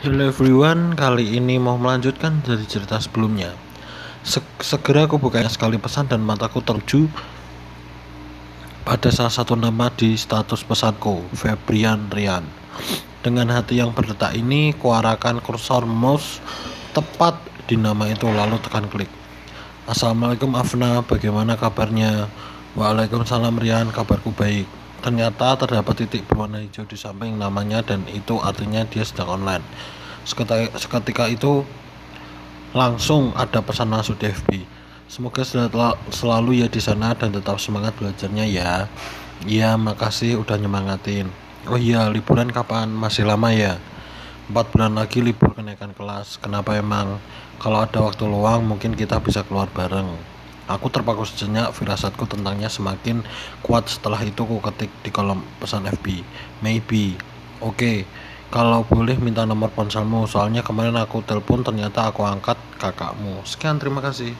Hello everyone, kali ini mau melanjutkan dari cerita sebelumnya. Se segera aku buka sekali pesan dan mataku terju pada salah satu nama di status pesanku, Febrian Rian. Dengan hati yang berdetak ini, kuarakan kursor mouse tepat di nama itu lalu tekan klik. Assalamualaikum Afna, bagaimana kabarnya? Waalaikumsalam Rian, kabarku baik. Ternyata terdapat titik berwarna hijau di samping namanya dan itu artinya dia sedang online. Seketika, seketika itu langsung ada pesan masuk di FB. Semoga selalu ya di sana dan tetap semangat belajarnya ya. Iya, makasih udah nyemangatin. Oh iya, liburan kapan? Masih lama ya? Empat bulan lagi libur kenaikan kelas. Kenapa emang? Kalau ada waktu luang mungkin kita bisa keluar bareng. Aku terpaku sejenak, firasatku tentangnya semakin kuat setelah itu ku ketik di kolom pesan FB. Maybe. Oke, okay. kalau boleh minta nomor ponselmu, soalnya kemarin aku telepon ternyata aku angkat kakakmu. Sekian, terima kasih.